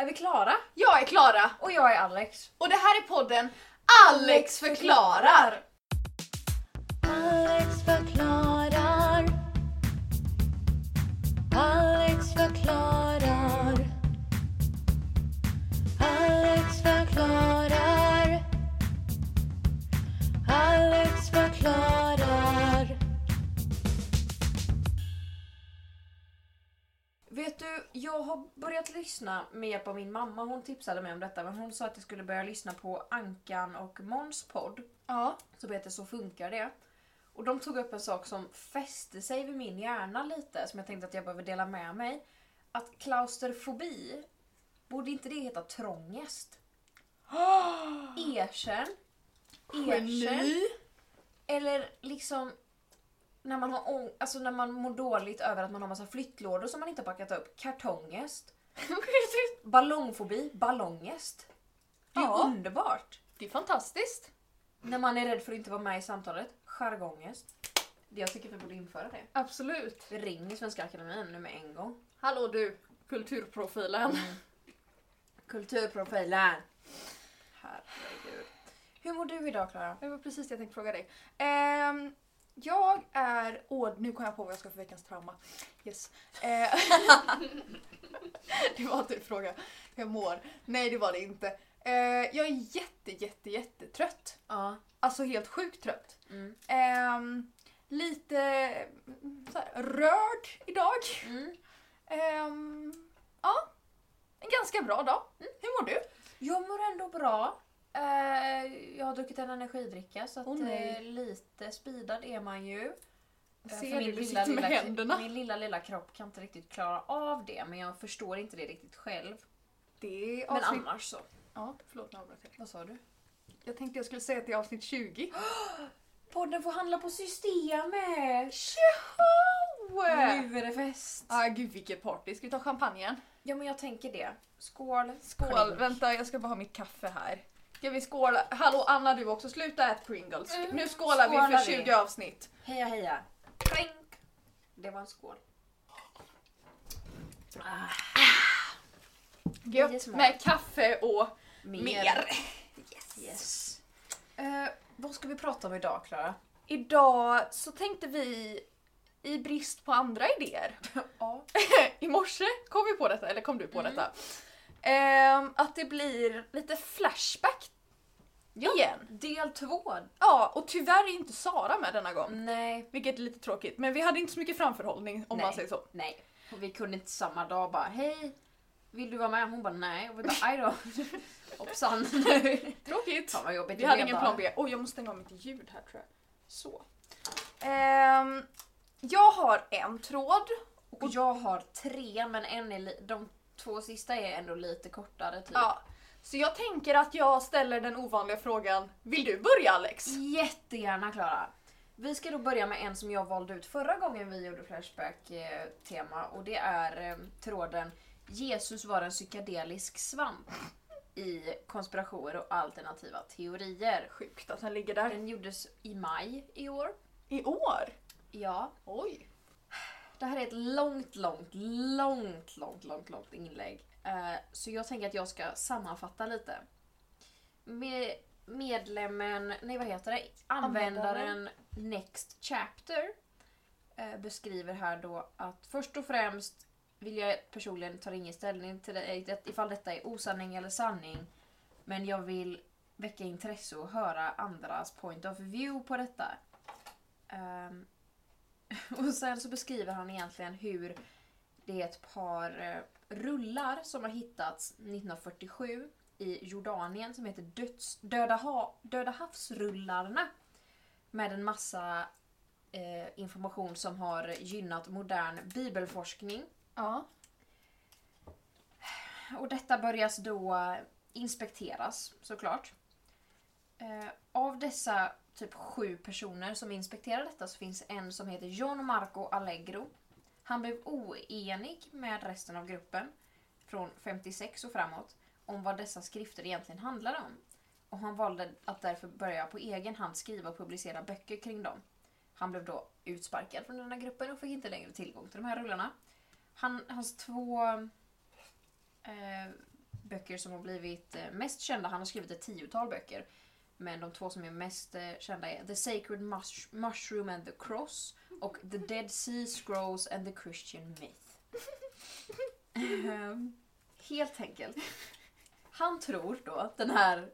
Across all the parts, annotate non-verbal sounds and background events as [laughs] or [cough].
Är vi klara? Jag är Klara Och jag är Alex. och det här är podden Alex förklarar. Alex förklarar. Alex förklarar. Du, jag har börjat lyssna med hjälp av min mamma. Hon tipsade mig om detta. Men hon sa att jag skulle börja lyssna på Ankan och Måns podd. Ja. Som heter Så funkar det. Och de tog upp en sak som fäste sig vid min hjärna lite. Som jag tänkte att jag behöver dela med mig. Att klausterfobi, borde inte det heta trångest? [gasps] Erkänn. Erkänn. Eller liksom när man, har alltså när man mår dåligt över att man har massa flyttlådor som man inte har packat upp. Kartongest. [laughs] Ballongfobi. Ballongest. Det är Ja. underbart. Det är fantastiskt. När man är rädd för att inte vara med i samtalet. Jargongest. Jag tycker vi borde införa det. Absolut. Vi ringer Svenska Akademin nu med en gång. Hallå du, kulturprofilen. Kulturprofilen. Herregud. Hur mår du idag Klara? Det var precis det jag tänkte fråga dig. Ehm, jag är... Åh, nu kom jag på vad jag ska för veckans trauma. Yes. Eh, [laughs] det var typ fråga hur jag mår. Nej, det var det inte. Eh, jag är jätte, jätte, jättetrött. Ja. Alltså helt sjukt trött. Mm. Ehm, lite mm, så här, rörd idag. Mm. Ehm, ja, en ganska bra dag. Mm. Hur mår du? Jag mår ändå bra. Eh, jag har druckit en energidricka så att eh, lite speedad är man ju. Eh, Ser min du, lilla, med lilla, händerna. Min lilla lilla kropp kan inte riktigt klara av det men jag förstår inte det riktigt själv. Det är Men avsnitt... annars så. Ja, förlåt nu avbröt jag. Vad sa du? Jag tänkte jag skulle säga att det är avsnitt 20. [gasps] Podden får handla på systemet! Tjoho! Nu är det fest! Ah, gud vilket party. Ska vi ta champagnen? Ja men jag tänker det. Skål! Skål! Klink. Vänta, jag ska bara ha mitt kaffe här. Ska vi skåla? Hallå Anna du också, sluta äta Pringles. Mm, Nu skålar vi skålar för vi. 20 avsnitt. Heja heja! Klink! Det var en skål. Ah, Gött med kaffe och mer. mer. Yes. Eh, vad ska vi prata om idag Klara? Idag så tänkte vi i brist på andra idéer. [laughs] Ja. [laughs] I morse kom vi på detta, eller kom du på Mm. detta? Ehm, att det blir lite flashback igen. Del två. Ja, och tyvärr är inte Sara med denna gång. Nej. Vilket är lite tråkigt. Men vi hade inte så mycket framförhållning om Nej. man säger så. Nej. Och vi kunde inte samma dag bara hej, vill du vara med? Hon bara nej. Och vi bara aj då. [laughs] Hoppsan. Tråkigt. Fan vad jobbigt Vi hade ingen plan B. Oj, jag måste stänga av mitt ljud här tror jag. Så. Ehm, jag har en tråd. Och jag har tre men en är de två sista är ändå lite kortare typ. Ja. Så jag tänker att jag ställer den ovanliga frågan. Vill du börja Alex? Jättegärna Klara. Vi ska då börja med en som jag valde ut förra gången vi gjorde Flashback-tema och det är eh, tråden Jesus var en psykedelisk svamp i konspirationer och alternativa teorier. Sjukt att den ligger där. Den gjordes i maj i år. I år? Ja. Oj. Det här är ett långt, långt, långt, långt, långt, långt inlägg. Eh, så jag tänker att jag ska sammanfatta lite. Med medlemmen, nej vad heter det? Användaren Next Chapter eh, beskriver här då att först och främst vill jag personligen ta ingen ställning till eh, det, ifall detta är osanning eller sanning. Men jag vill väcka intresse och höra andras point of view på detta. Ehm, [laughs] och sen så beskriver han egentligen hur det är ett par eh, rullar som har hittats 1947 i Jordanien som heter Döds, Döda, ha, Döda havsrullarna. Med en massa eh, information som har gynnat modern bibelforskning. Ja. Och detta börjas då inspekteras såklart. Eh, av dessa typ sju personer som inspekterar detta så finns en som heter John Marco Allegro. Han blev oenig med resten av gruppen från 56 och framåt om vad dessa skrifter egentligen handlade om. Och han valde att därför börja på egen hand skriva och publicera böcker kring dem. Han blev då utsparkad från den här gruppen och fick inte längre tillgång till de här rullarna. Han, hans två eh, böcker som har blivit eh, mest kända. Han har skrivit ett tiotal böcker. Men de två som är mest eh, kända är The Sacred Mush- Mushroom and the Cross och The Dead Sea Scrolls and the Christian Myth. Ehm, Helt enkelt. Han tror då, den här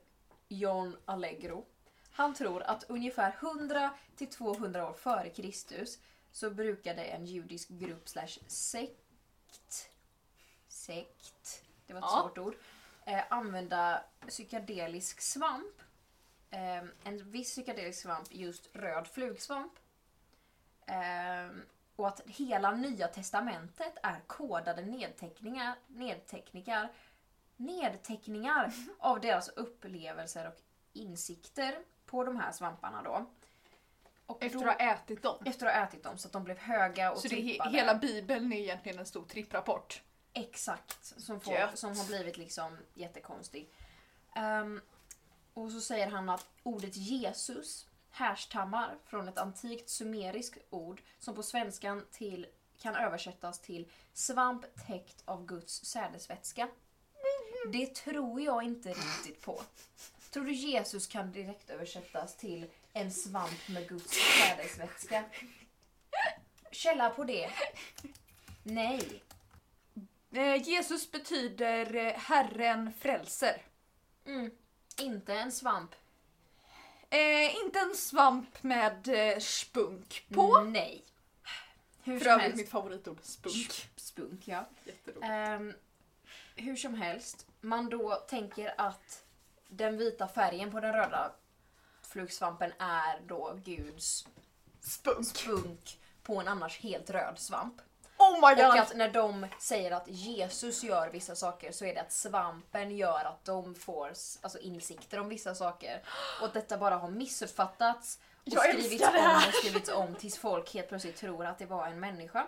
John Allegro, han tror att ungefär 100 till 200 år före Kristus så brukade en judisk grupp slash sekt, sekt, det var ett Ja. svårt ord, eh, använda psykedelisk svamp. Eh, en viss psykedelisk svamp, just röd flugsvamp. Eh, och att hela nya testamentet är kodade nedteckningar, nedteckningar, nedteckningar [laughs] av deras upplevelser och insikter på de här svamparna då. Och Efter då, att ha ätit dem. efter att ha ätit dem så att de blev höga och Så trippade. hela bibeln är egentligen en stor tripprapport. Exakt, som, får, som har blivit liksom jättekonstig. Ehm, och så säger han att ordet Jesus härstammar från ett antikt sumeriskt ord som på svenskan till, kan översättas till svamp täckt av Guds sädesvätska. Det tror jag inte riktigt på. Tror du Jesus kan direkt översättas till en svamp med Guds sädesvätska? Källa på det? Nej. Eh, Jesus betyder eh, Herren frälser. Mm. Inte en svamp. Eh, inte en svamp med eh, spunk på. Nej. Hur För som övrigt helst. mitt favoritord, spunk. Spunk, ja. Jätteroligt. Ehm, hur som helst, man då tänker att den vita färgen på den röda flugsvampen är då Guds Spunk. spunk på en annars helt röd svamp. Oh my Och god! att när de säger att Jesus gör vissa saker så är det att svampen gör att de får alltså, insikter om vissa saker. Och att detta bara har missuppfattats och Jag skrivits om och skrivits om tills folk helt plötsligt tror att det var en människa.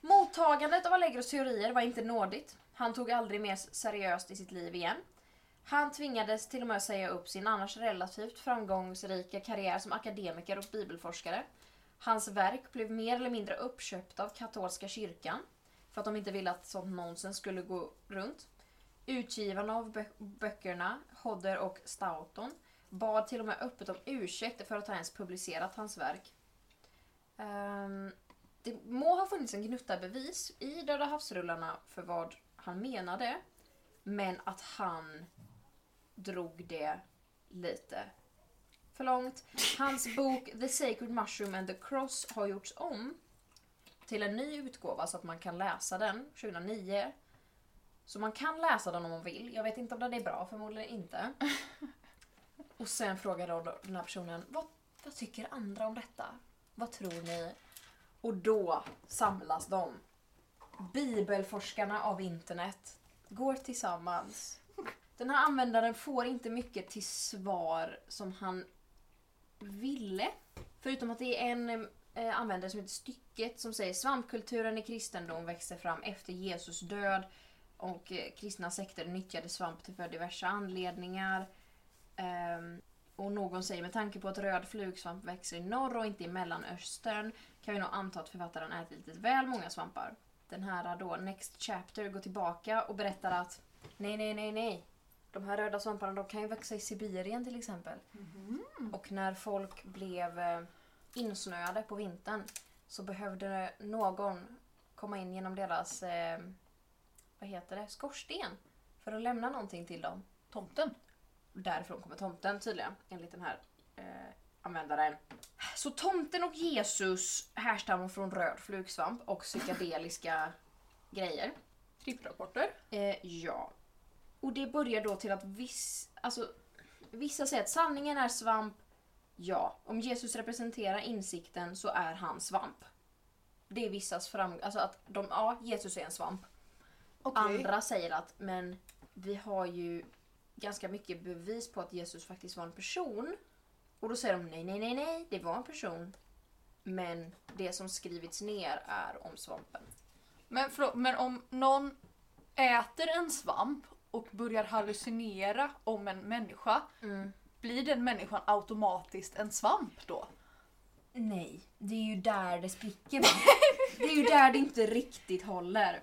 Mottagandet av Allegros teorier var inte nådigt. Han tog aldrig mer seriöst i sitt liv igen. Han tvingades till och med säga upp sin annars relativt framgångsrika karriär som akademiker och bibelforskare. Hans verk blev mer eller mindre uppköpta av katolska kyrkan för att de inte ville att sånt nonsens skulle gå runt. Utgivarna av bö- böckerna, Hodder och Stoughton, bad till och med öppet om ursäkt för att ha ens publicerat hans verk. Um, det må ha funnits en gnutta bevis i Döda havsrullarna för vad han menade, men att han drog det lite för långt. Hans bok The Sacred Mushroom and the Cross har gjorts om till en ny utgåva så att man kan läsa den 2009. Så man kan läsa den om man vill. Jag vet inte om den är bra, förmodligen inte. [laughs] Och sen frågar då den här personen, vad, vad tycker andra om detta? Vad tror ni? Och då samlas de. Bibelforskarna av internet går tillsammans. Den här användaren får inte mycket till svar som han ville. Förutom att det är en eh, användare som heter Stycket som säger svampkulturen i kristendom växte fram efter Jesus död och eh, kristna sekter nyttjade svamp för diverse anledningar. Um, och någon säger med tanke på att röd flugsvamp växer i norr och inte i mellanöstern kan vi nog anta att författaren ätit lite väl många svampar. Den här då, Next Chapter, går tillbaka och berättar att nej, nej, nej, nej. De här röda svamparna de kan ju växa i Sibirien till exempel. Och när folk blev eh, insnöade på vintern så behövde någon komma in genom deras eh, vad heter det, skorsten för att lämna någonting till dem. Tomten. Därifrån kommer tomten tydligen, enligt den här eh, användaren. Så tomten och Jesus härstammar från röd flugsvamp och psykedeliska grejer. Tripprapporter. Eh, ja. Och det börjar då till att viss, alltså, vissa säger att sanningen är svamp. Ja. Om Jesus representerar insikten så är han svamp. Det är vissas fram... Alltså att de, ja, Jesus är en svamp. Okej. Andra säger att men vi har ju ganska mycket bevis på att Jesus faktiskt var en person. Och då säger de nej, nej, nej, nej, det var en person. Men det som skrivits ner är om svampen. Men, förlåt, men om någon äter en svamp och börjar hallucinera om en människa, blir den människan automatiskt en svamp då? Nej, det är ju där det spricker? Det är ju där det inte riktigt håller.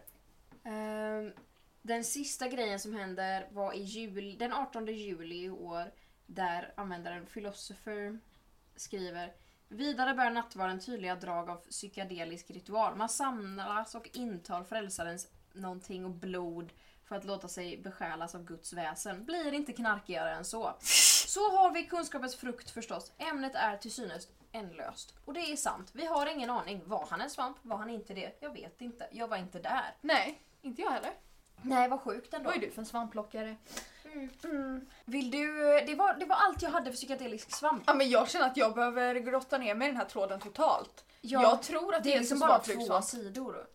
Ehm, Den sista grejen som händer var i jul, den 18 juli i år där användaren Philosopher skriver Vidare bär nattvarden tydliga drag av psykedelisk ritual. Man samlas och intar frälsarens någonting och blod för att låta sig besjälas av Guds väsen. Blir inte knarkigare än så. Så har vi kunskapens frukt förstås. Ämnet är till synes ändlöst. Och det är sant. Vi har ingen aning. Var han en svamp? Var han inte det? Jag vet inte. Jag var inte där. Nej, inte jag heller. Nej, vad sjukt ändå. Vad är du för en svampplockare? Mm. Vill du... Det var, det var allt jag hade för psykedelisk svamp. Ja, men jag känner att jag behöver grotta ner mig i den här tråden totalt. Ja, jag tror att det är liksom bara två sidor.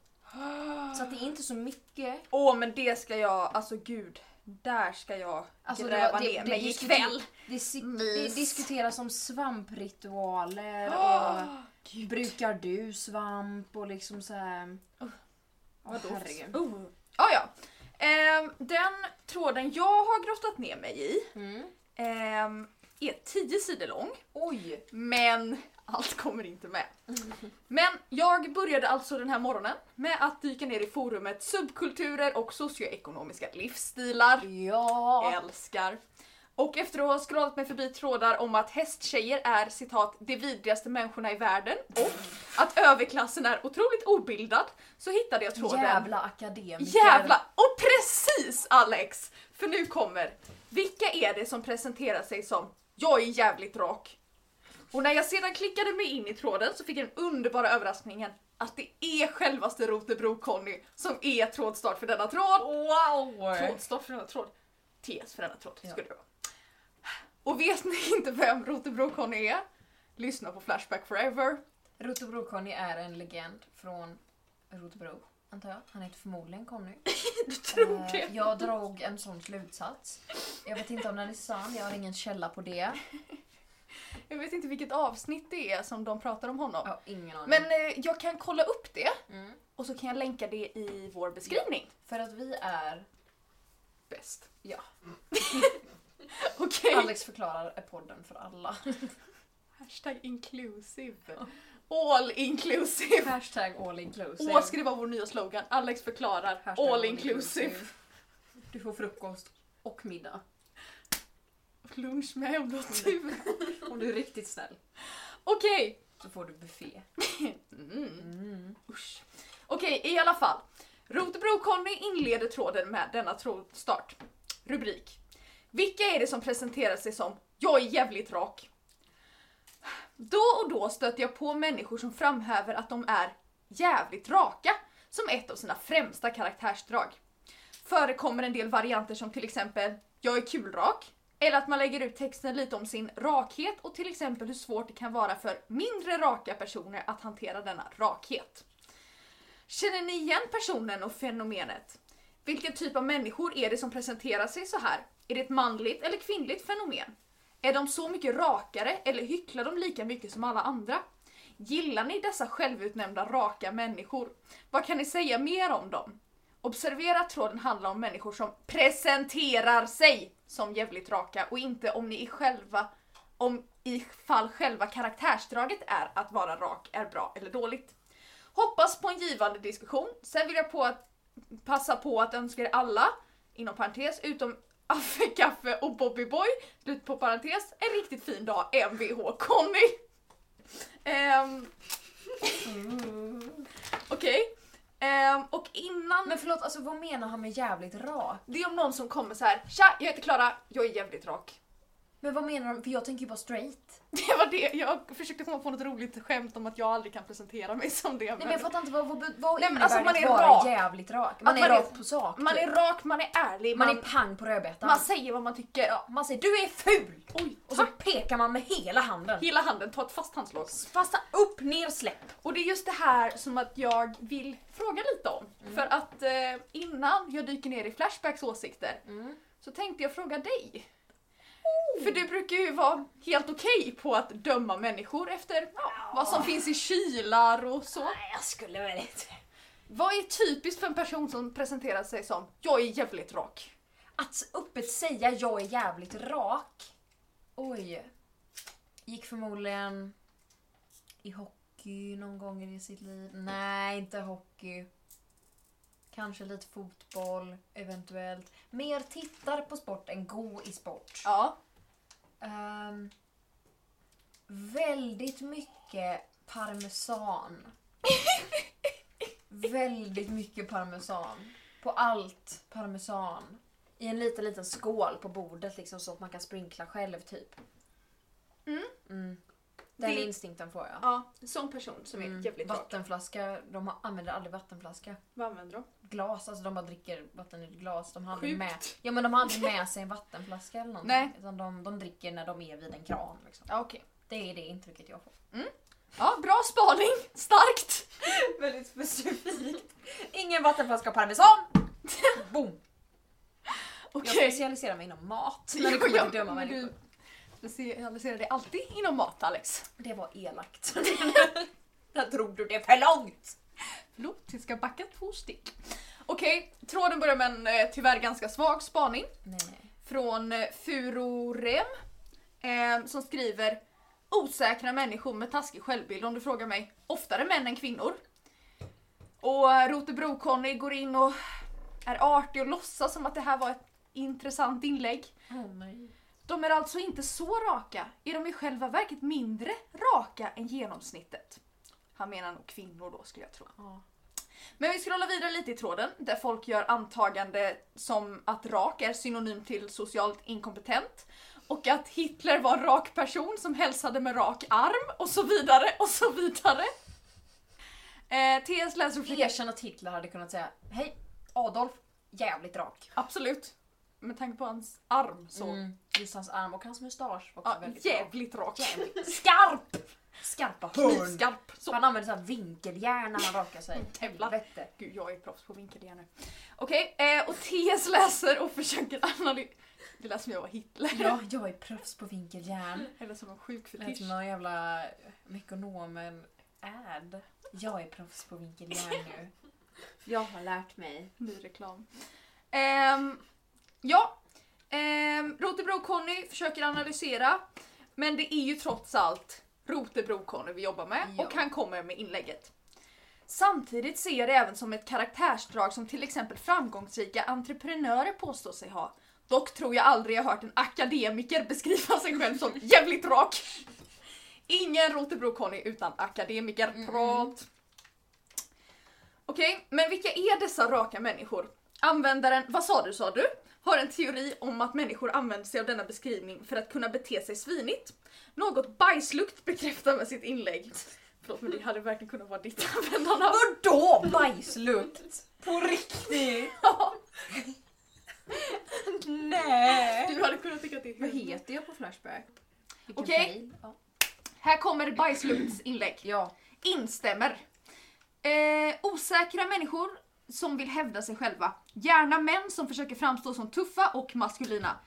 Så att det är inte så mycket. Åh men det ska jag, alltså gud. Där ska jag Alltså, gräva det- ner det mig ikväll. Det, det diskuteras om svampritualer och Åh, brukar du svamp och liksom så här. Åh, Vadå? herregud. Oh. Ah, ja. Ehm, den tråden jag har grottat ner mig i Mm. ehm, är 10 sidor lång. Oj! Men allt kommer inte med. Men jag började alltså den här morgonen med att dyka ner i forumet subkulturer och socioekonomiska livsstilar. Ja! Älskar. Och efter att ha scrollat mig förbi trådar om att hästtjejer är citat de vidrigaste människorna i världen och att överklassen är otroligt obildad så hittade jag tråden. Jävla akademiker. Jävla! Och precis Alex! För nu kommer, vilka är det som presenterar sig som jag är jävligt rak? Och när jag sedan klickade mig in i tråden så fick jag den underbara överraskningen att det är självaste Rotebro-Conny som är trådstart för denna tråd. Wow! Trådstart för denna tråd. TS för denna tråd Ja. skulle det vara. Och vet ni [laughs] inte vem Rotebro-Conny är? Lyssna på Flashback Forever. Rotebro Conny är en legend från Rotebro, antar jag. Han heter förmodligen Conny. [laughs] Du tror Eh, det? Jag drog en sån slutsats. Jag vet inte om den är sann, jag har ingen källa på det. Jag vet inte vilket avsnitt det är som de pratar om honom. Har ingen aning. Men eh, jag kan kolla upp det Mm. och så kan jag länka det i vår beskrivning. För att vi är... Bäst. Ja. [laughs] Okej. Alex förklarar är podden för alla. [laughs] Hashtag inclusive. All inclusive. Hashtag all inclusive. Åh, ska det vara vår nya slogan? Alex förklarar. Hashtag all inclusive. Du får frukost och middag. Lunch med om du har tur. Om du är riktigt snäll. Okej. Så får du buffé. Mm. Mm. Usch. Okej, i alla fall. Rotebro-Conny inleder tråden med denna trådstart. Rubrik. Vilka är det som presenterar sig som “Jag är jävligt rak”? Då och då stöter jag på människor som framhäver att de är jävligt raka som ett av sina främsta karaktärsdrag. Förekommer en del varianter som till exempel “Jag är kulrak” eller att man lägger ut texten lite om sin rakhet och till exempel hur svårt det kan vara för mindre raka personer att hantera denna rakhet. Känner ni igen personen och fenomenet? Vilken typ av människor är det som presenterar sig så här? Är det ett manligt eller kvinnligt fenomen? Är de så mycket rakare eller hycklar de lika mycket som alla andra? Gillar ni dessa självutnämnda raka människor? Vad kan ni säga mer om dem? Observera att tråden handlar om människor som presenterar sig som jävligt raka och inte om ni i själva om ifall själva karaktärsdraget är att vara rak är bra eller dåligt. Hoppas på en givande diskussion. Sen vill jag på att, passa på att önska er alla, inom parentes, utom Affe, Kaffe och Bobby Boy, slut på parentes, en riktigt fin dag, Mvh Conny. Ehm, [laughs] Okej. Ehm, och innan... Men förlåt, alltså vad menar han med jävligt rak? Det är om någon som kommer så här. Tja, jag heter Klara, jag är jävligt rak. Men vad menar de? För jag tänker ju bara straight. [laughs] Det var det, jag försökte komma på något roligt skämt om att jag aldrig kan presentera mig som det. Nej men jag fattar inte vad, vad, vad Nej, men innebär alltså, man att är vara rak. jävligt rak? Man Att är man är- rak på sak. man typ. är rak, man är ärlig, man man, är pang på rödbetan. man säger vad man tycker. ja, man säger du är ful! Oj, Och så pekar man med hela handen. Hela handen, ta ett fast handslag. Fasta upp, ner, släpp. Och det är just det här som att jag vill fråga lite om. För att eh, innan jag dyker ner i Flashbacks åsikter så tänkte jag fråga dig. För du brukar ju vara helt okej på att döma människor efter ja, vad som finns i kylar och så. Nej, jag skulle väl inte... Vad är typiskt för en person som presenterar sig som “jag är jävligt rak”? Att öppet säga jag är jävligt rak. Oj. Gick förmodligen i hockey någon gång i sitt liv. Nej, inte hockey. Kanske lite fotboll, eventuellt. Mer tittar på sport än go i sport. Ja. Ehm, väldigt mycket parmesan. [laughs] väldigt mycket parmesan. På allt parmesan. I en liten, liten skål på bordet liksom så att man kan sprinkla själv typ. Mm. Mm. Den Det- instinkten får jag. Ja, sån person som är Mm. jävligt. Vattenflaska, de har- använder aldrig vattenflaska. Vad använder de? Glas, alltså de bara dricker vatten i glas. De har aldrig med, ja, men de har aldrig [laughs] med sig en vattenflaska eller någonting. Nej. Utan de, de dricker när de är vid en kran. Liksom. Ja, okej. Det är det intrycket jag får. Ja, bra spaning. Starkt. [laughs] Väldigt specifikt. Ingen vattenflaska parmesan! [laughs] Boom! Jag Okej. specialiserar mig inom mat när det kommer till men människor. Specialiserar dig alltid inom mat, Alex. Det var elakt. [laughs] Där drog du det för långt! Förlåt, jag ska backa två stick. Okej, tråden börjar med en eh, tyvärr ganska svag spaning Nej, nej. från eh, Furorem eh, som skriver Osäkra människor med taskig självbild om du frågar mig. Oftare män än kvinnor. Och eh, Rotebro-Conny går in och är artig och låtsas som att det här var ett intressant inlägg. Oh, nej. De är alltså inte så raka, är de i själva verket mindre raka än genomsnittet. Han menar nog kvinnor då skulle jag tro. Ja. Men vi scrollar vidare lite i tråden där folk gör antagande som att rak är synonym till socialt inkompetent och att Hitler var en rak person som hälsade med rak arm och så vidare och så vidare. Eh, TS läser. Erkänn att Hitler hade kunnat säga Hej, Adolf, jävligt rak. Absolut. Med tanke på hans arm så... Mm. Just hans arm och hans mustasch var också Ja, väldigt jävligt rak. Jävligt skarp! Skarpa hörn. Knivskarp. Så. Han använder så här vinkeljärn när han rakar sig. [laughs] Jävlar. Helvete. Gud, jag är proffs på vinkeljärn. Okej, eh, och TS läser och försöker analysera... Det lät som jag var Hitler. Ja, [laughs] jag är proffs på vinkeljärn. Eller som en sjuk Det lät som någon jävla Mekonomen ad. Jag är proffs på vinkeljärn nu. [laughs] Jag har lärt mig. Ny reklam. Ehm, ja, ehm, Rotebro-Conny försöker analysera. Men det är ju trots allt Rotebro-Conny vi jobbar med Ja. och han kommer med inlägget. Samtidigt ser jag det även som ett karaktärsdrag som till exempel framgångsrika entreprenörer påstår sig ha. Dock tror jag aldrig jag hört en akademiker beskriva sig själv som [laughs] jävligt rak. Ingen Rotebro-Conny utan akademikerprat. Okej, men vilka är dessa raka människor? Användaren, vad sa du sa du? Har en teori om att människor använder sig av denna beskrivning för att kunna bete sig svinigt. Något bajslukt bekräftar med sitt inlägg. Förlåt men det hade verkligen kunnat vara ditt användarnamn. Vadå bajslukt? På riktigt? Ja, Nej. du hade kunnat tycka att det är Vad heter jag på Flashback? Vilken Okej. fail? Ja. Här kommer bajslukts inlägg. ja. Instämmer. Eh, osäkra människor som vill hävda sig själva. Gärna män som försöker framstå som tuffa och maskulina.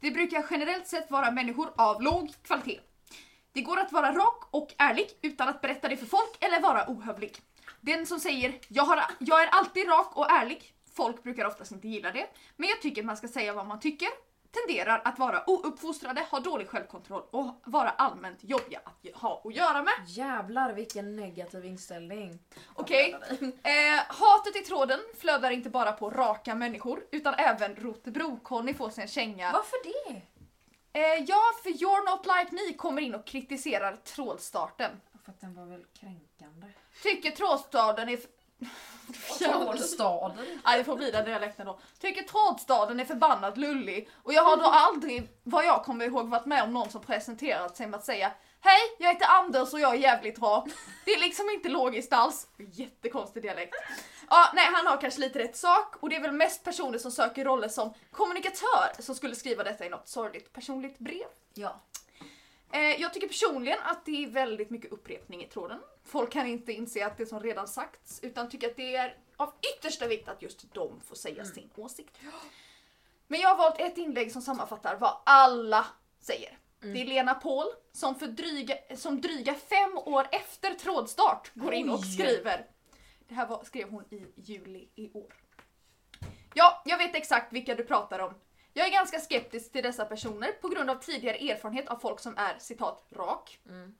Det brukar generellt sett vara människor av låg kvalitet. Det går att vara rak och ärlig utan att berätta det för folk eller vara ohövlig. Den som säger jag, har, jag är alltid rak och ärlig, folk brukar oftast inte gilla det, men jag tycker man ska säga vad man tycker, tenderar att vara ouppfostrade, ha dålig självkontroll och vara allmänt jobbiga att ha att göra med. Jävlar vilken negativ inställning. Okej. Eh, hatet i tråden flödar inte bara på raka människor utan även Rotebro-Conny får sig en känga. Varför det? Eh, ja, för You're Not Like Me kommer in och kritiserar trådstarten. För att den var väl kränkande. Tycker trådstarten är... [laughs] Trådstaden. Nej, det får bli den dialekten då. Tycker trådstaden är förbannat lullig och jag har då aldrig, vad jag kommer ihåg, varit med om någon som presenterat sig med att säga Hej, jag heter Anders och jag är jävligt rak. Det är liksom inte logiskt alls. Jättekonstig dialekt. Ja, nej, han har kanske lite rätt sak och det är väl mest personer som söker roller som kommunikatör som skulle skriva detta i något sorgligt personligt brev. Ja. Eh, jag tycker personligen att det är väldigt mycket upprepning i tråden. Folk kan inte inse att det som redan sagts utan tycker att det är av yttersta vikt att just de får säga sin åsikt. Men jag har valt ett inlägg som sammanfattar vad alla säger. Det är Lena Paul som, för dryga, som dryga fem år efter trådstart går in och skriver. Det här var, skrev hon i juli i år. Ja, jag vet exakt vilka du pratar om. Jag är ganska skeptisk till dessa personer på grund av tidigare erfarenhet av folk som är citat rak. Mm.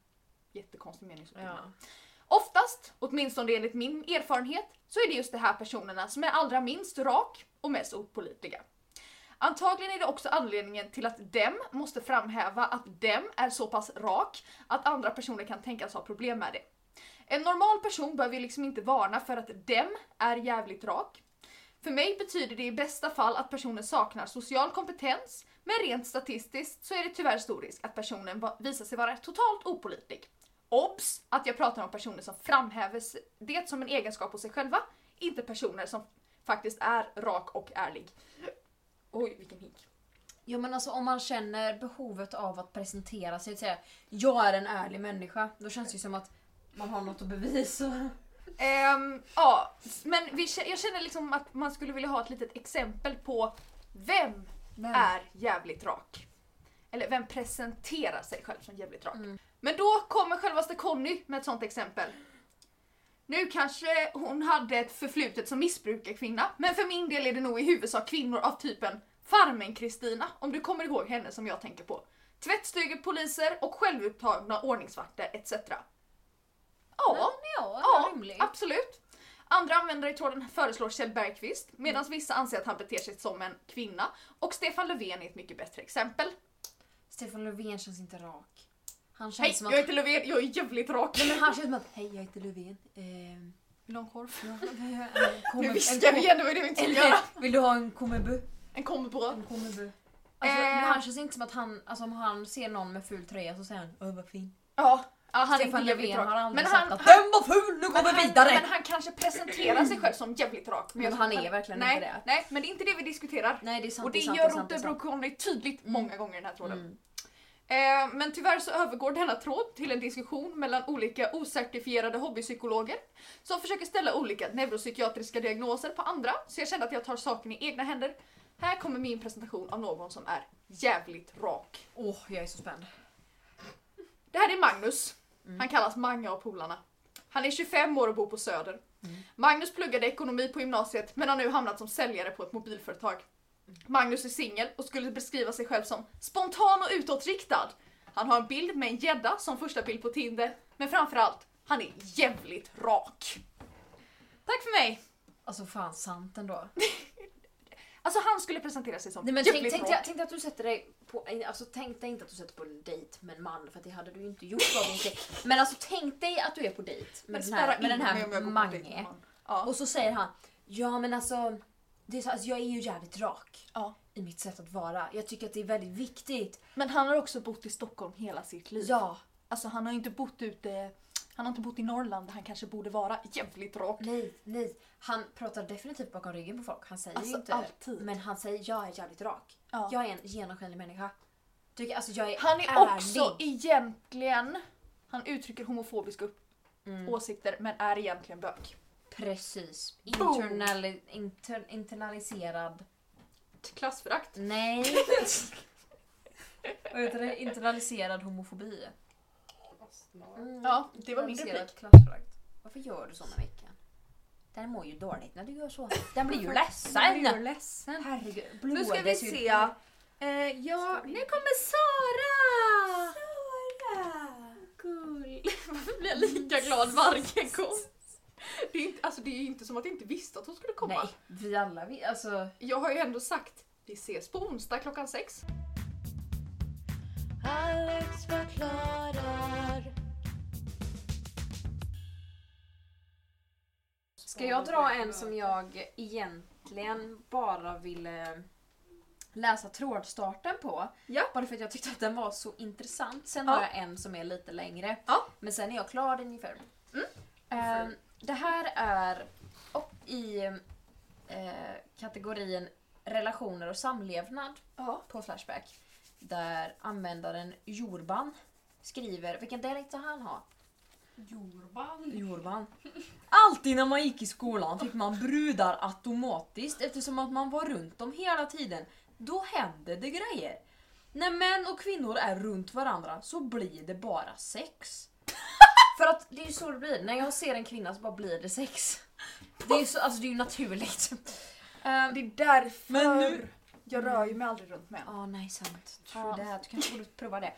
Jättekonstig meningsuppbyggnad. ja. Oftast, åtminstone enligt min erfarenhet, så är det just de här personerna som är allra minst rak och mest opålitliga. Antagligen är det också anledningen till att dem måste framhäva att dem är så pass rak att andra personer kan tänkas ha problem med det. En normal person behöver ju liksom inte varna för att dem är jävligt rak. För mig betyder det i bästa fall att personen saknar social kompetens, men rent statistiskt så är det tyvärr stor risk att personen visar sig vara totalt opålitlig. Obs! Att jag pratar om personer som framhäver det som en egenskap hos sig själva, inte personer som faktiskt är rak och ärlig. Oj, vilken hink. Ja men alltså om man känner behovet av att presentera sig och säga jag är en ärlig människa. Då känns det ju som att man har något att bevisa. Ehm, ja, men vi, jag känner liksom att man skulle vilja ha ett litet exempel på vem Vem? är jävligt rak. Eller vem presenterar sig själv som jävligt rak. Mm. Men då kommer självaste Conny med ett sånt exempel. Nu kanske hon hade ett förflutet som missbrukarkvinna, men för min del är det nog i huvudsak kvinnor av typen Farmen-Kristina, om du kommer ihåg henne som jag tänker på. Tvättstugepoliser och självupptagna ordningsvakter etc. Ja, ja, Ja, rimlig. absolut. Andra användare i tråden föreslår Kjell Bergqvist medan vissa anser att han beter sig som en kvinna. Och Stefan Löfven är ett mycket bättre exempel. Stefan Löfven känns inte rak. Han känns Hej, som att... jag heter Löfven, jag är jävligt rak. Nej, men han känns som att hej jag heter Löfven. Ehm, Vill du ha en korv? en Nu viskar vi igen, det var det vi inte skulle göra. Vill du ha en kommebu? En kombibröd. En kommebu. Alltså, Eh. han känns inte som att han, alltså om han ser någon med ful tröja så säger han Åh vad fin. Ja, ja, han Stefan Löfven har aldrig Men sagt han, att han, den var ful, nu går men, vi han, vidare! men han kanske presenterar sig själv som jävligt rak. Men jag han är verkligen nej, inte det. Nej, men det är inte det vi diskuterar. Nej det är sant, Och det sant, gör det är Rotebro. Conny tydligt Mm. många gånger i den här tråden. Mm. Eh, men tyvärr så övergår denna tråd till en diskussion mellan olika ocertifierade hobbypsykologer som försöker ställa olika neuropsykiatriska diagnoser på andra, så jag kände att jag tar saken i egna händer. Här kommer min presentation av någon som är jävligt rak. Åh, jag är så spänd. Det här är Magnus. Mm. Han kallas Mange av polarna. Han är 25 år och bor på Söder. Mm. Magnus pluggade ekonomi på gymnasiet men har nu hamnat som säljare på ett mobilföretag. Magnus är singel och skulle beskriva sig själv som spontan och utåtriktad. Han har en bild med en gädda som första bild på Tinder, men framförallt, han är jävligt rak. Tack för mig! Alltså fan sant ändå. [laughs] Alltså han skulle presentera sig som Nej, men tänk, jävligt tänk, rak. dig- tänk dig att du sätter dig på, alltså tänk dig inte att du sätter på en dejt med en man för det hade du ju inte gjort förhoppningsvis. Men alltså tänk dig att du är på dejt med den här, med den jag här Mange. Ja. Och så säger han Ja men alltså, det är så, alltså jag är ju jävligt rak ja. i mitt sätt att vara. Jag tycker att det är väldigt viktigt. Men han har också bott i Stockholm hela sitt liv. Ja, Alltså han har ju inte bott ute, han har inte bott i Norrland där han kanske borde vara jävligt rak. nej, nej. Han pratar definitivt bakom ryggen på folk. Han säger Alltså, ju inte alltid. Men han säger jag är jävligt rak. Ja. Jag är en genomskinlig människa. Tycker, alltså jag är Han är ärlig. också egentligen, han uttrycker homofobiska upp- Mm. åsikter men är egentligen bög. Precis. Internali, inter, internaliserad... Klassförakt. Nej. [laughs] Vad heter det? Internaliserad homofobi. Mm. Ja, det var min replik. klassförakt. Varför gör du så med veckan? Den mår ju dåligt när du gör så. Den blir ju [laughs] ledsen. Jag blir ledsen. Herregud. Nu ska vi se. Eh, ja, nu kommer Sara! Sara! Cool. [laughs] Varför blir jag lika glad varje gång? Det är, inte, alltså, det är ju inte som att jag inte visste att hon skulle komma. Nej, vi alla vi, alltså. Jag har ju ändå sagt vi ses på onsdag klockan sex. Alex förklarar. Ska jag dra en som jag egentligen bara ville läsa trådstarten på? Ja. Bara för att jag tyckte att den var så intressant. Sen Ja. har jag en som är lite längre. Ja. Men sen är jag klar ungefär. Mm. Ehm, det här är i eh, kategorin relationer och samlevnad Ja. på Flashback. Där användaren Jorban skriver, vilken dialekt ska han ha? Jorban. Jorban. Alltid när man gick i skolan fick man brudar automatiskt eftersom att man var runt dem hela tiden. Då hände det grejer. När män och kvinnor är runt varandra så blir det bara sex. [laughs] För att det är ju så det blir. När jag ser en kvinna så bara blir det sex. Det är ju, så, alltså det är ju naturligt. Ehm, Det är därför Men nu- jag rör ju mig aldrig runt män. Ja, nej sant. True Ja. that. Du kanske borde prova det.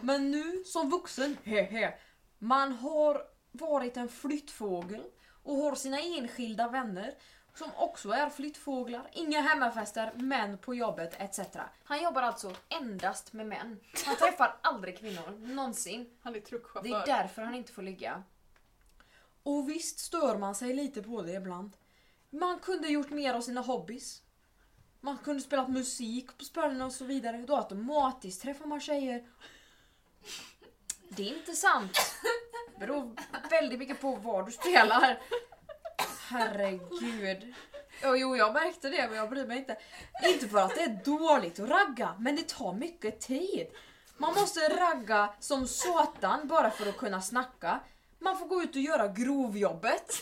Men nu som vuxen, hehe, man har varit en flyttfågel och har sina enskilda vänner som också är flyttfåglar. Inga hemmafester, män på jobbet etc. Han jobbar alltså endast med män. Han träffar [laughs] aldrig kvinnor, någonsin. Han är Det truckchaufför. är därför han inte får ligga. Och visst stör man sig lite på det ibland. Man kunde gjort mer av sina hobbys. Man kunde spelat musik på spelen och så vidare. Då automatiskt träffar man tjejer. Det är inte sant. Det beror väldigt mycket på vad du spelar. Herregud. Oh, jo, jag märkte det men jag bryr mig inte. Inte för att det är dåligt att ragga, men det tar mycket tid. Man måste ragga som satan bara för att kunna snacka. Man får gå ut och göra grovjobbet.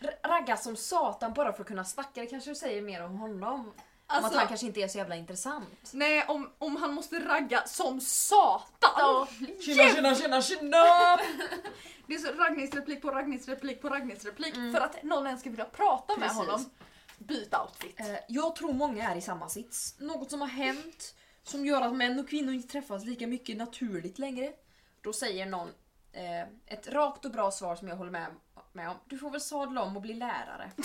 R- Ragga som satan bara för att kunna snacka. Det kanske säger mer om honom om att Alltså, han kanske inte är så jävla intressant. nej, om, om han måste ragga som satan. Tjena, tjena, tjena, tjena! [laughs] Det är så raggningsreplik på raggningsreplik på raggningsreplik Mm. för att någon ens ska vilja prata med Precis. honom. Byt outfit. Eh, Jag tror många är i samma sits. Något som har hänt som gör att män och kvinnor inte träffas lika mycket naturligt längre. Då säger någon eh, ett rakt och bra svar som jag håller med, med om. Du får väl sadla om och bli lärare. [laughs]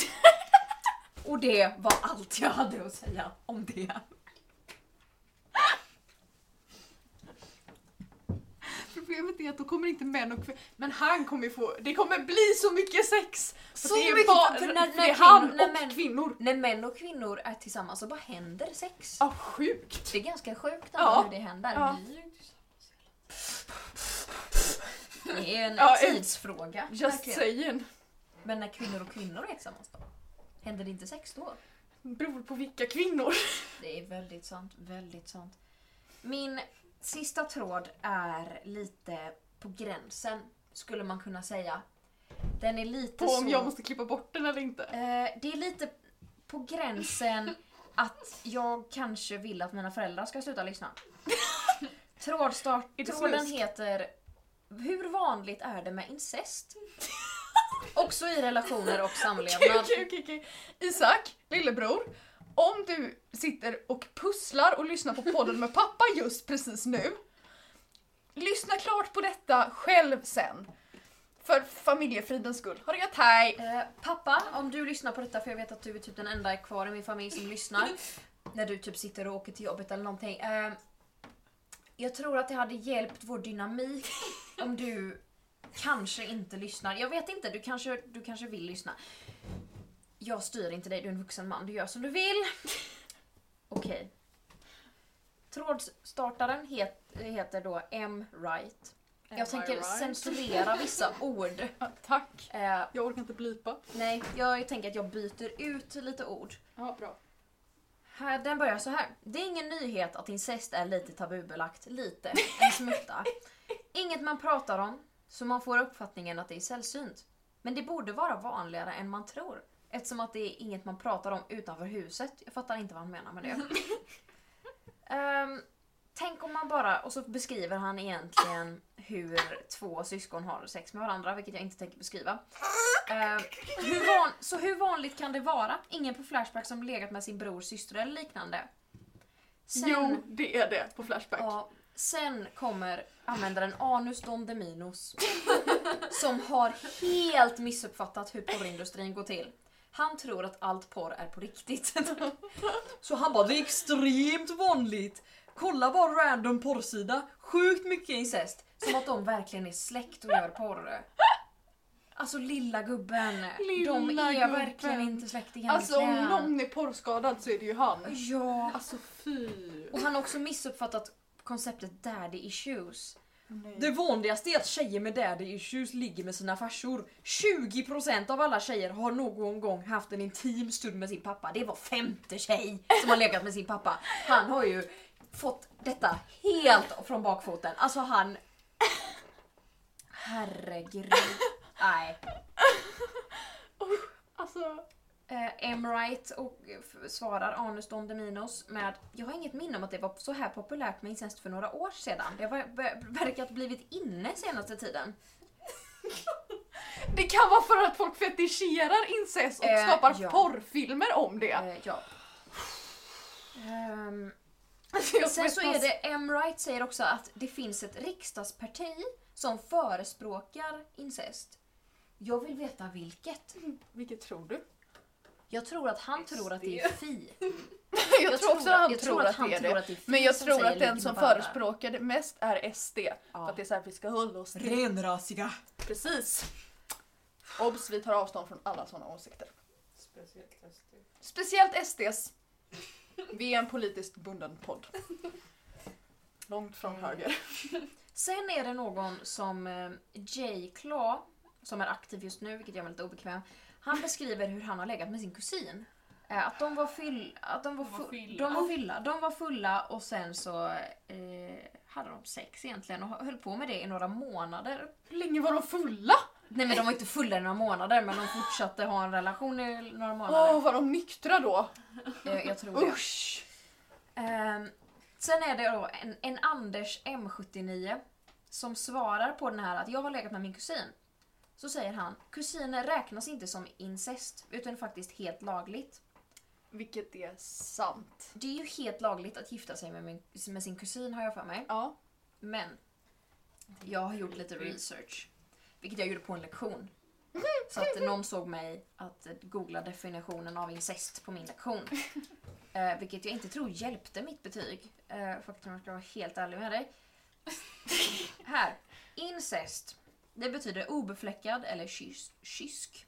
och det var allt jag hade att säga om det. Problemet är att då kommer inte män och kvinnor... Men han kommer ju få... Det kommer bli så mycket sex! För Så det är mycket, bara, för när- när det är han kvinnor- när och män- kvinnor. När män och kvinnor är tillsammans så bara händer sex. Ja, sjukt! Det är ganska sjukt Ja. hur det händer. Ja. Det är en Ja, tidsfråga. Just verkligen. saying. Men när kvinnor och kvinnor är tillsammans då? Händer det inte sex då? Beror på vilka kvinnor. Det är väldigt sant, väldigt sant. Min sista tråd är lite på gränsen, skulle man kunna säga. Den är lite På så... om jag måste klippa bort den eller inte. Eh, det är lite på gränsen att jag kanske vill att mina föräldrar ska sluta lyssna. [laughs] Trådstart, tråden heter Hur vanligt är det med incest? Också i relationer och samlevnad. [laughs] Okej, okej, okej. Isak, lillebror. Om du sitter och pusslar och lyssnar på podden med pappa just precis nu. Lyssna klart på detta själv sen. För familjefridens skull. Ha det gött, hej! Eh, pappa, om du lyssnar på detta, för jag vet att du är typ den enda kvar i min familj som lyssnar. [laughs] När du typ sitter och åker till jobbet eller någonting. Eh, jag tror att det hade hjälpt vår dynamik om du kanske inte lyssnar. Jag vet inte, du kanske, du kanske vill lyssna. Jag styr inte dig, du är en vuxen man. Du gör som du vill. Okej. Trådstartaren het, heter då M-Right. Am Jag tänker right? censurera vissa [laughs] ord. Ja, tack. Eh, Jag orkar inte blipa. Nej, jag tänker att jag byter ut lite ord. Ja, bra. Här, den börjar så här. Det är ingen nyhet att incest är lite tabubelagt. Lite. En [laughs] smutta. Inget man pratar om, så man får uppfattningen att det är sällsynt. Men det borde vara vanligare än man tror. Eftersom att det är inget man pratar om utanför huset. Jag fattar inte vad han menar med det. [laughs] Ehm, tänk om man bara... Och så beskriver han egentligen hur två syskon har sex med varandra, vilket jag inte tänker beskriva. Ehm, hur van, så hur vanligt kan det vara? Ingen på Flashback som legat med sin bror, syster eller liknande? Sen, Jo, det är det på Flashback. ja, sen kommer användaren Anus Don Deminos som har helt missuppfattat hur porrindustrin går till. Han tror att allt porr är på riktigt. Så han bara, det är extremt vanligt. Kolla bara random porrsida. Sjukt mycket incest. Som att de verkligen är släkt och gör porr. Alltså lilla gubben. de Lilla är gubben. verkligen inte släkt egentligen. Alltså om någon är porrskadad så är det ju han. Ja. Alltså fy. Och han har också missuppfattat konceptet daddy issues. Det vanligaste är att tjejer med daddy issues ligger med sina farsor. 20% av alla tjejer har någon gång haft en intim stund med sin pappa. Det var femte tjej som har legat med sin pappa. Han har ju fått detta helt från bakfoten. Alltså han... Herregud. Nej. Alltså, Eh, M-Right och f- svarar Anus Don Deminos med Jag har inget minne om att det var så här populärt med incest för några år sedan. Det har ver- ver- verkat blivit inne senaste tiden. [laughs] det kan vara för att folk fetischerar incest och Eh, skapar ja. porrfilmer om det. Eh, ja. [laughs] Jag Sen så är det, M. Wright säger också att det finns ett riksdagsparti som förespråkar incest. Jag vill veta vilket. Vilket tror du? Jag tror att han tror att det är Fi. [laughs] Jag, tror också att han jag tror att han det är tror det. att det är Fi Men jag som tror att den som förespråkar det mest är SD. För att det är så här vi ska hålla oss till. Renrasiga. Precis. Obs, vi tar avstånd från alla sådana åsikter. Speciellt SD. Speciellt SDs. Vi är en politiskt bunden podd. Långt från höger. Sen är det någon som eh, J. Claw, som är aktiv just nu, vilket gör mig lite obekväm. Han beskriver hur han har legat med sin kusin. Eh, Att de var, fyll, att de var, De var fylla. de var fylla. De var fulla och sen så eh, hade de sex egentligen och höll på med det i några månader. Hur länge var de fulla? Nej men de var inte fulla i några månader men de fortsatte ha en relation i några månader. Åh, var de nyktra då? Eh, jag tror det. Usch! Ehm, sen är det då en, en Anders M79 som svarar på den här att jag har legat med min kusin. Så säger han, kusiner räknas inte som incest utan faktiskt helt lagligt. Vilket är sant. Det är ju helt lagligt att gifta sig med, min, med sin kusin har jag för mig. Ja. Men jag har gjort lite research. Vilket jag gjorde på en lektion. Så att någon såg mig att googla definitionen av incest på min lektion. [laughs] Eh, vilket jag inte tror hjälpte mitt betyg. Eh, faktum att jag ska vara helt ärlig med dig. Här. Incest. Det betyder obefläckad eller kys- kysk.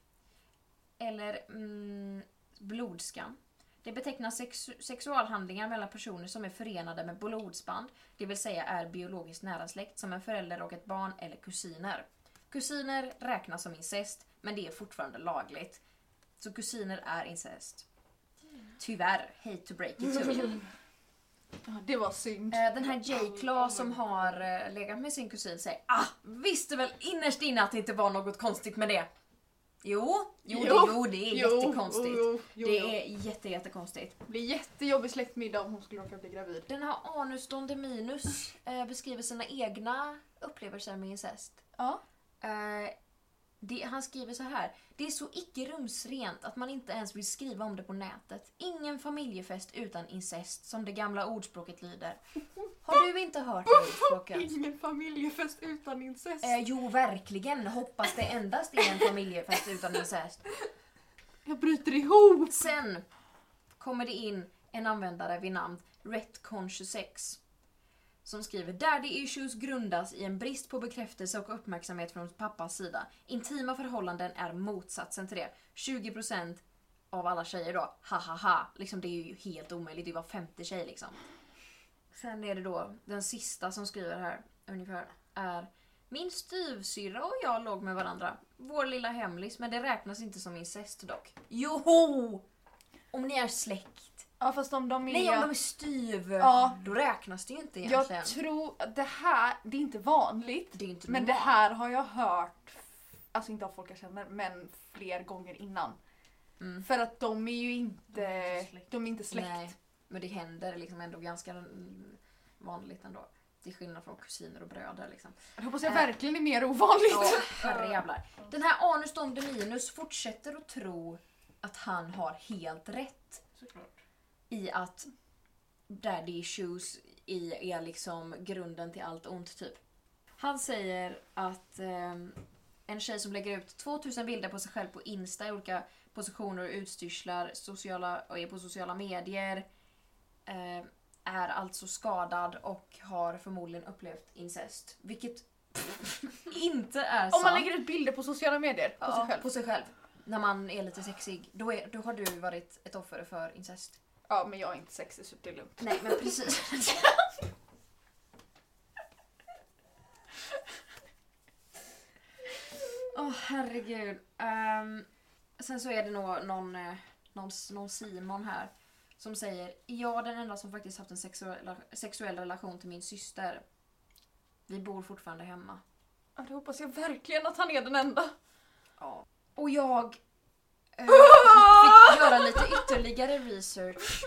Eller mm, blodskam. Det betecknar sex- sexualhandlingar mellan personer som är förenade med blodsband, det vill säga är biologiskt nära släkt som en förälder och ett barn eller kusiner. Kusiner räknas som incest, men det är fortfarande lagligt. Så kusiner är incest. Tyvärr, hate to break it to you. [laughs] Det var synd. Eh, Den här J. Claw som har eh, legat med sin kusin säger ah, visste väl innerst inne att det inte var något konstigt med det. Jo, jo, Jo, det, jo det är Jo, jättekonstigt. jo, jo, det är jätte, jättekonstigt. Det blir jättejobbig släktmiddag om hon skulle råka bli gravid. Den här Anus Dondeminus eh, beskriver sina egna upplevelser med incest. Ja. Eh, det, han skriver så här. Det är så icke rumsrent att man inte ens vill skriva om det på nätet. Ingen familjefest utan incest, som det gamla ordspråket lyder. Har du inte hört det ordspråket? Ingen familjefest utan incest. Eh, jo, verkligen. Hoppas det endast är en familjefest utan incest. Jag bryter ihop! Sen kommer det in en användare vid namn Retcon26 som skriver Daddy issues grundas i en brist på bekräftelse och uppmärksamhet från pappas sida. Intima förhållanden är motsatsen till det. 20% av alla tjejer då, ha ha ha. Liksom det är ju helt omöjligt, det är var 50 tjej liksom. Sen är det då den sista som skriver här ungefär är Min styvsyrra och jag låg med varandra. Vår lilla hemlis, men det räknas inte som incest dock. Joho! Om ni är släkt. Ja fast om de är... Nej, om de är styv. Ja. Då räknas det ju inte egentligen. Jag tror att det här, det är inte vanligt. det är inte Men det här har jag hört, alltså inte av folk jag känner, men fler gånger innan. Mm. För att de är ju inte, De är inte släkt. de är inte släkt. Nej, men det händer liksom ändå ganska vanligt ändå. Till skillnad från kusiner och bröder liksom. Det hoppas jag Äh. verkligen är mer ovanligt. Ja. [laughs] Den här Anus Domdeminus fortsätter att tro att han har helt rätt Såklart. I att daddy issues i är liksom grunden till allt ont typ. Han säger att ehm, en tjej som lägger ut 2000 bilder på sig själv på Insta i olika positioner och utstyrslar sociala, och är på sociala medier eh, är alltså skadad och har förmodligen upplevt incest. Vilket [laughs] inte är sant. Om man lägger ut bilder på sociala medier på Ja, sig själv. på sig själv. När man är lite sexig. Då, är, då har du varit ett offer för incest. Ja men jag är inte sexig så det är lugnt. Nej men precis. [laughs] Åh herregud. Ehm, sen så är det nog någon, eh, någon, någon Simon här som säger Jag är den enda som faktiskt haft en sexuell, sexuell relation till min syster. Vi bor fortfarande hemma. Ja, det hoppas jag verkligen att han är den enda. Ja. Och jag eh, fick [laughs] göra lite ytterligare research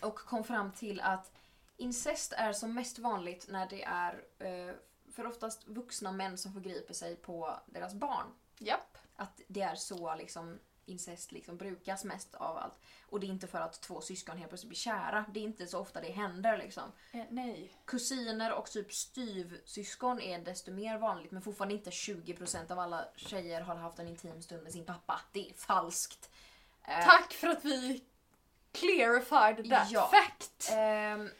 och kom fram till att incest är som mest vanligt när det är eh, för oftast vuxna män som förgriper sig på deras barn. Japp. Att det är så liksom incest liksom brukas mest av allt. Och det är inte för att två syskon helt plötsligt blir kära. Det är inte så ofta det händer liksom. Eh, nej. Kusiner och typ styvsyskon är desto mer vanligt men fortfarande inte 20% av alla tjejer har haft en intim stund med sin pappa. Det är falskt. Eh, Tack för att vi clarified that Ja. fact. ehm,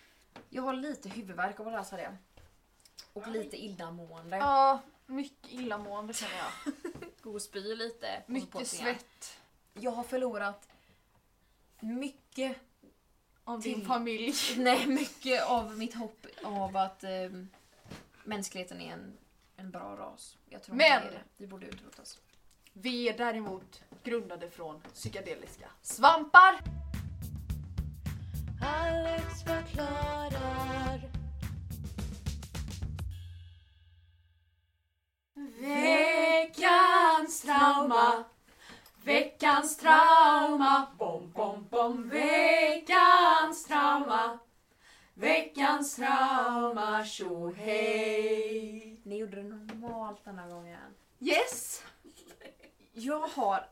jag har lite huvudvärk av att läsa det. Och lite illamående. Ja, mycket illamående känner jag. [laughs] Gå och spy lite. Mycket svett Jag har förlorat mycket, av Till- din familj. [laughs] nej mycket av mitt hopp av att ehm, mänskligheten är en, en bra ras. Jag tror Men- inte det är det. Vi borde utrotas. Vi är däremot grundade från psykedeliska svampar. Alex förklarar. Veckans trauma. Veckans trauma. Bom, bom, bom. Veckans trauma. Veckans trauma. Tjohej. Ni gjorde det normalt denna gången. Yes. Jag har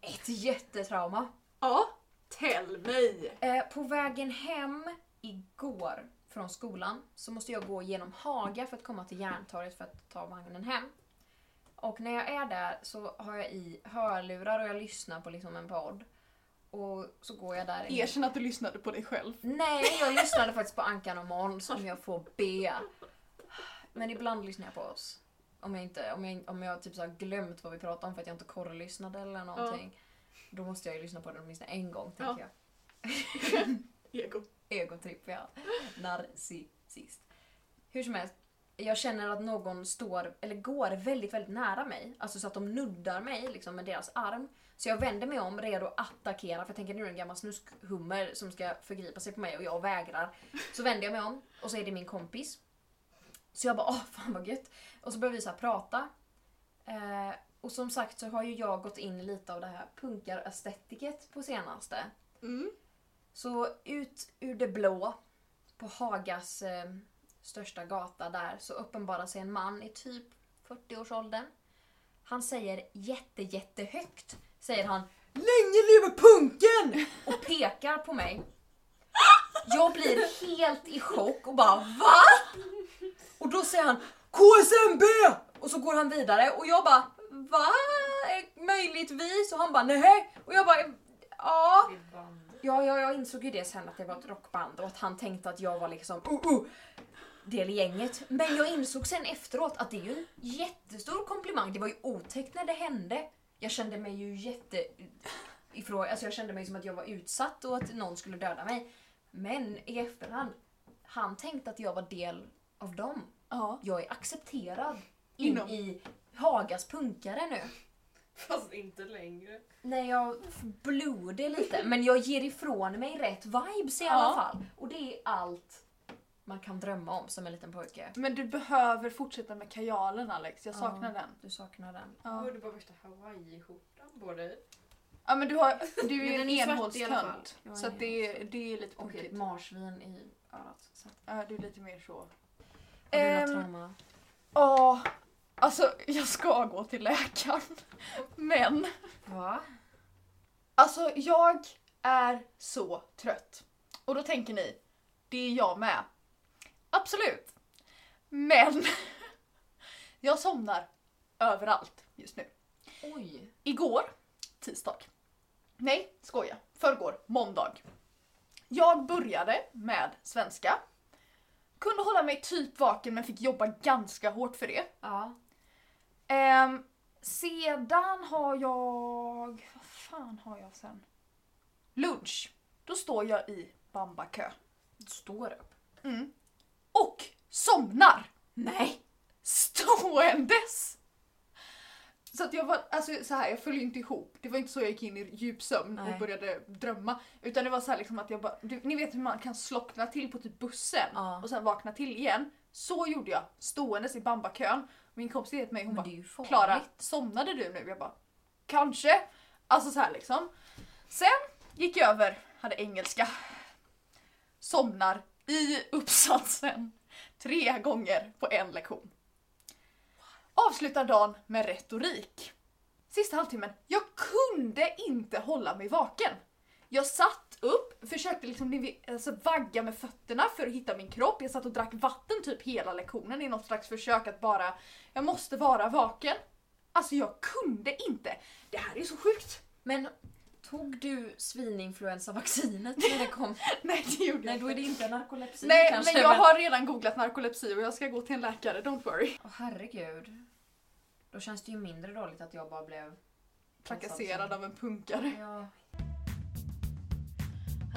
ett jättetrauma. Ja. Tell mig. Eh, på vägen hem igår från skolan så måste jag gå genom Haga för att komma till Järntorget för att ta vagnen hem. Och när jag är där så har jag i hörlurar och jag lyssnar på liksom en podd. Och så går jag där. Erkänn att du lyssnade på dig själv. Nej, jag lyssnade faktiskt på Ankan och Måns om jag får be. Men ibland lyssnar jag på oss. Om jag, inte, om jag, om jag typ så har glömt vad vi pratade om för att jag inte korrlyssnade eller någonting. Då måste jag ju lyssna på det åtminstone en gång, tänker Ja. jag. [laughs] Ego. Egotripp, ja. Narcissist. Hur som helst, jag känner att någon står, eller går väldigt, väldigt nära mig. Alltså så att de nuddar mig liksom, med deras arm. Så jag vänder mig om, redo att attackera. För jag tänker nu är det en gammal snuskhummer som ska förgripa sig på mig och jag vägrar. Så vänder jag mig om och så är det min kompis. Så jag bara åh fan vad gött. Och så börjar vi så prata. Eh, och som sagt så har ju jag gått in lite av det här punkar-estetiket på senaste. Mm. Så ut ur det blå, på Hagas eh, största gata där, så uppenbarar sig en man i typ 40-årsåldern. Han säger jätte, jättehögt, säger han Länge leve punken! Och pekar på mig. Jag blir helt i chock och bara VA? Och då säger han KSMB! Och så går han vidare och jag bara VA? Möjligtvis? Och han bara nej. Och jag bara ja. Ja, ja, jag insåg ju det sen att det var ett rockband och att han tänkte att jag var liksom uh, uh, del i gänget. Men jag insåg sen efteråt att det är ju en jättestor komplimang. Det var ju otäckt när det hände. Jag kände mig ju jätte... Ifrån, alltså jag kände mig som att jag var utsatt och att någon skulle döda mig. Men i efterhand, han tänkte att jag var del av dem. Ja. Jag är accepterad in Inom- i Hagas punkare nu. Fast inte längre. Nej, jag bloder lite. Men jag ger ifrån mig rätt vibes i alla Ja. fall. Och det är allt man kan drömma om som en liten pojke. Men du behöver fortsätta med kajalen Alex, jag Ja. saknar den. Du saknar den. Ja. Har du bara värsta hawaiiskjortan på dig? ja men du, har, du är [laughs] en enhålstönt. Så att det, är- det är lite Och ett punkigt. marsvin i örat. Så. Ja, du är lite mer så. Har du något Ehm, trauma? Ja, alltså jag ska gå till läkaren. Men Va? alltså jag är så trött. Och då tänker ni, det är jag med. Absolut. Men [laughs] jag somnar överallt just nu. Oj. Igår, tisdag. Nej, skoja. Förrgår, måndag. Jag började med svenska. Kunde hålla mig typ vaken men fick jobba ganska hårt för det. Ja. Ehm, sedan har jag... Vad fan har jag sen? Lunch. Då står jag i bambakö. Du står upp. Mm. Och somnar! Nej! Ståendes! Så att jag var, alltså så här, jag föll inte ihop. Det var inte så jag gick in i djup sömn Nej. och började drömma. Utan det var så här liksom att jag bara, du, ni vet hur man kan slockna till på typ bussen Ja. och sen vakna till igen. Så gjorde jag, ståendes i bambakön. Min kompis säger till mig, hon Men bara det är ju farligt. Klara, somnade du nu? Jag bara, kanske. Alltså så här liksom. Sen gick jag över, hade engelska. Somnar i uppsatsen tre gånger på en lektion. Avslutar dagen med retorik. sista halvtimmen, jag kunde inte hålla mig vaken. Jag satt upp, försökte liksom alltså, vagga med fötterna för att hitta min kropp. Jag satt och drack vatten typ hela lektionen i något slags försök att bara, jag måste vara vaken. Alltså jag kunde inte. Det här är så sjukt. Men tog du svininfluensavaccinet när det kom? [laughs] Nej det gjorde Nej jag då är inte. det inte narkolepsi Nej kanske. men jag har redan googlat narkolepsi och jag ska gå till en läkare, don't worry. Åh herregud. Då känns det ju mindre dåligt att jag bara blev... Trakasserad av en punkare. Ja.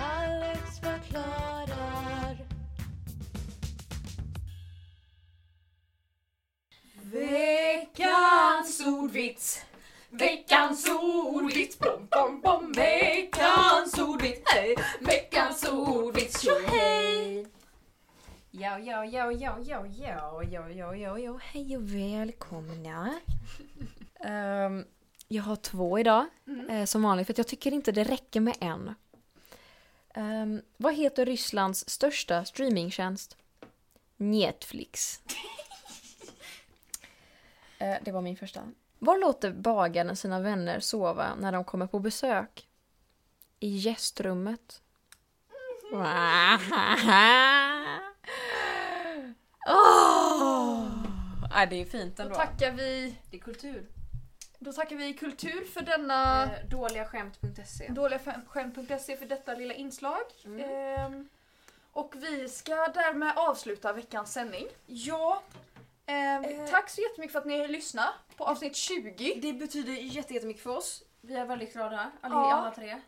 Alex förklarar. Veckans ordvits! Veckans ordvits! Bom, bom, bom! Veckans ordvits! Hej! Veckans ordvits! Tjohej! Ja, ja, ja, ja, ja, ja, ja, ja, ja, ja, hej och välkomna. [laughs] Ehm, jag har två idag, eh, som vanligt, för att jag tycker inte det räcker med en. Ehm, vad heter Rysslands största streamingtjänst? Netflix. [laughs] Eh, det var min första. Var låter bagaren sina vänner sova när de kommer på besök? I gästrummet. [laughs] Åh! Ja, det är fint Då ändå. tackar vi, Det är kultur. då tackar vi Kultur för denna Eh, dåligaskämt.se. dåliga skäm- skämt.se för detta lilla inslag. Mm. Ehm, och vi ska därmed avsluta veckans sändning. Ja, Eh. Tack så jättemycket för att ni lyssnade på avsnitt 20. det betyder jätte- jättemycket för oss. Vi är väldigt glada, alla, Ja. alla tre.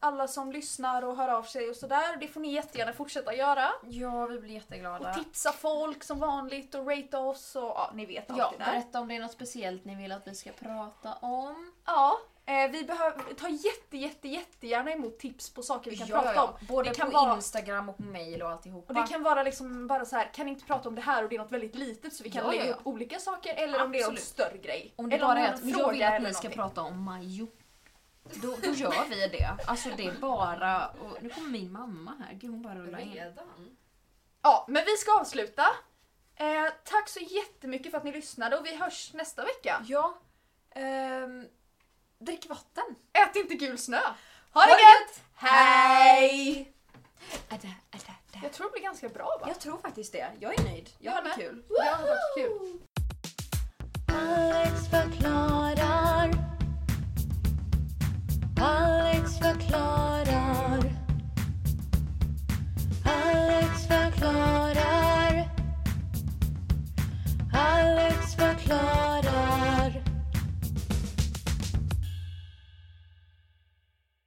Alla som lyssnar och hör av sig och sådär. Det får ni jättegärna fortsätta göra. Ja, vi blir jätteglada. Och tipsa folk som vanligt och rata oss och ja, ni vet allt Ja, det där. berätta om det är något speciellt ni vill att vi ska prata om. Ja, eh, vi behöver ta jätte, jätte, jättegärna emot tips på saker vi kan ja, prata ja. om. Både Det kan på vara- Instagram och på mail och alltihopa. Och det kan vara liksom bara så här, kan ni inte prata om det här och det är något väldigt litet så vi kan Ja, lägga upp olika saker eller om det är Absolut. större grej. Om det eller bara ni är att en jag vill fråga att ni ska prata om Majo. Då, då gör vi det. Alltså det är bara... Och nu kommer min mamma här. Gud hon bara rullar in. Redan? Ja, men vi ska avsluta. Eh, tack så jättemycket för att ni lyssnade och vi hörs nästa vecka. Ja. Ehm, drick vatten. Ät inte gul snö. Ha, det gött! Hej! Jag tror det blir ganska bra va? Jag tror faktiskt det. Jag är nöjd. Jag, jag hade kul. Jag hade varit kul. Alex förklarar. Alex förklarar. Alex förklarar. Alex förklarar.